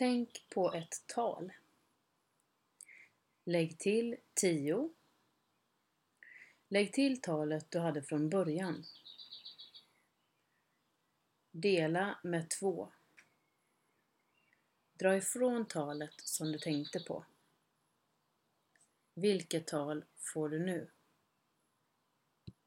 Tänk på ett tal. Lägg till 10. Lägg till talet du hade från början. Dela med 2. Dra ifrån talet som du tänkte på. Vilket tal får du nu?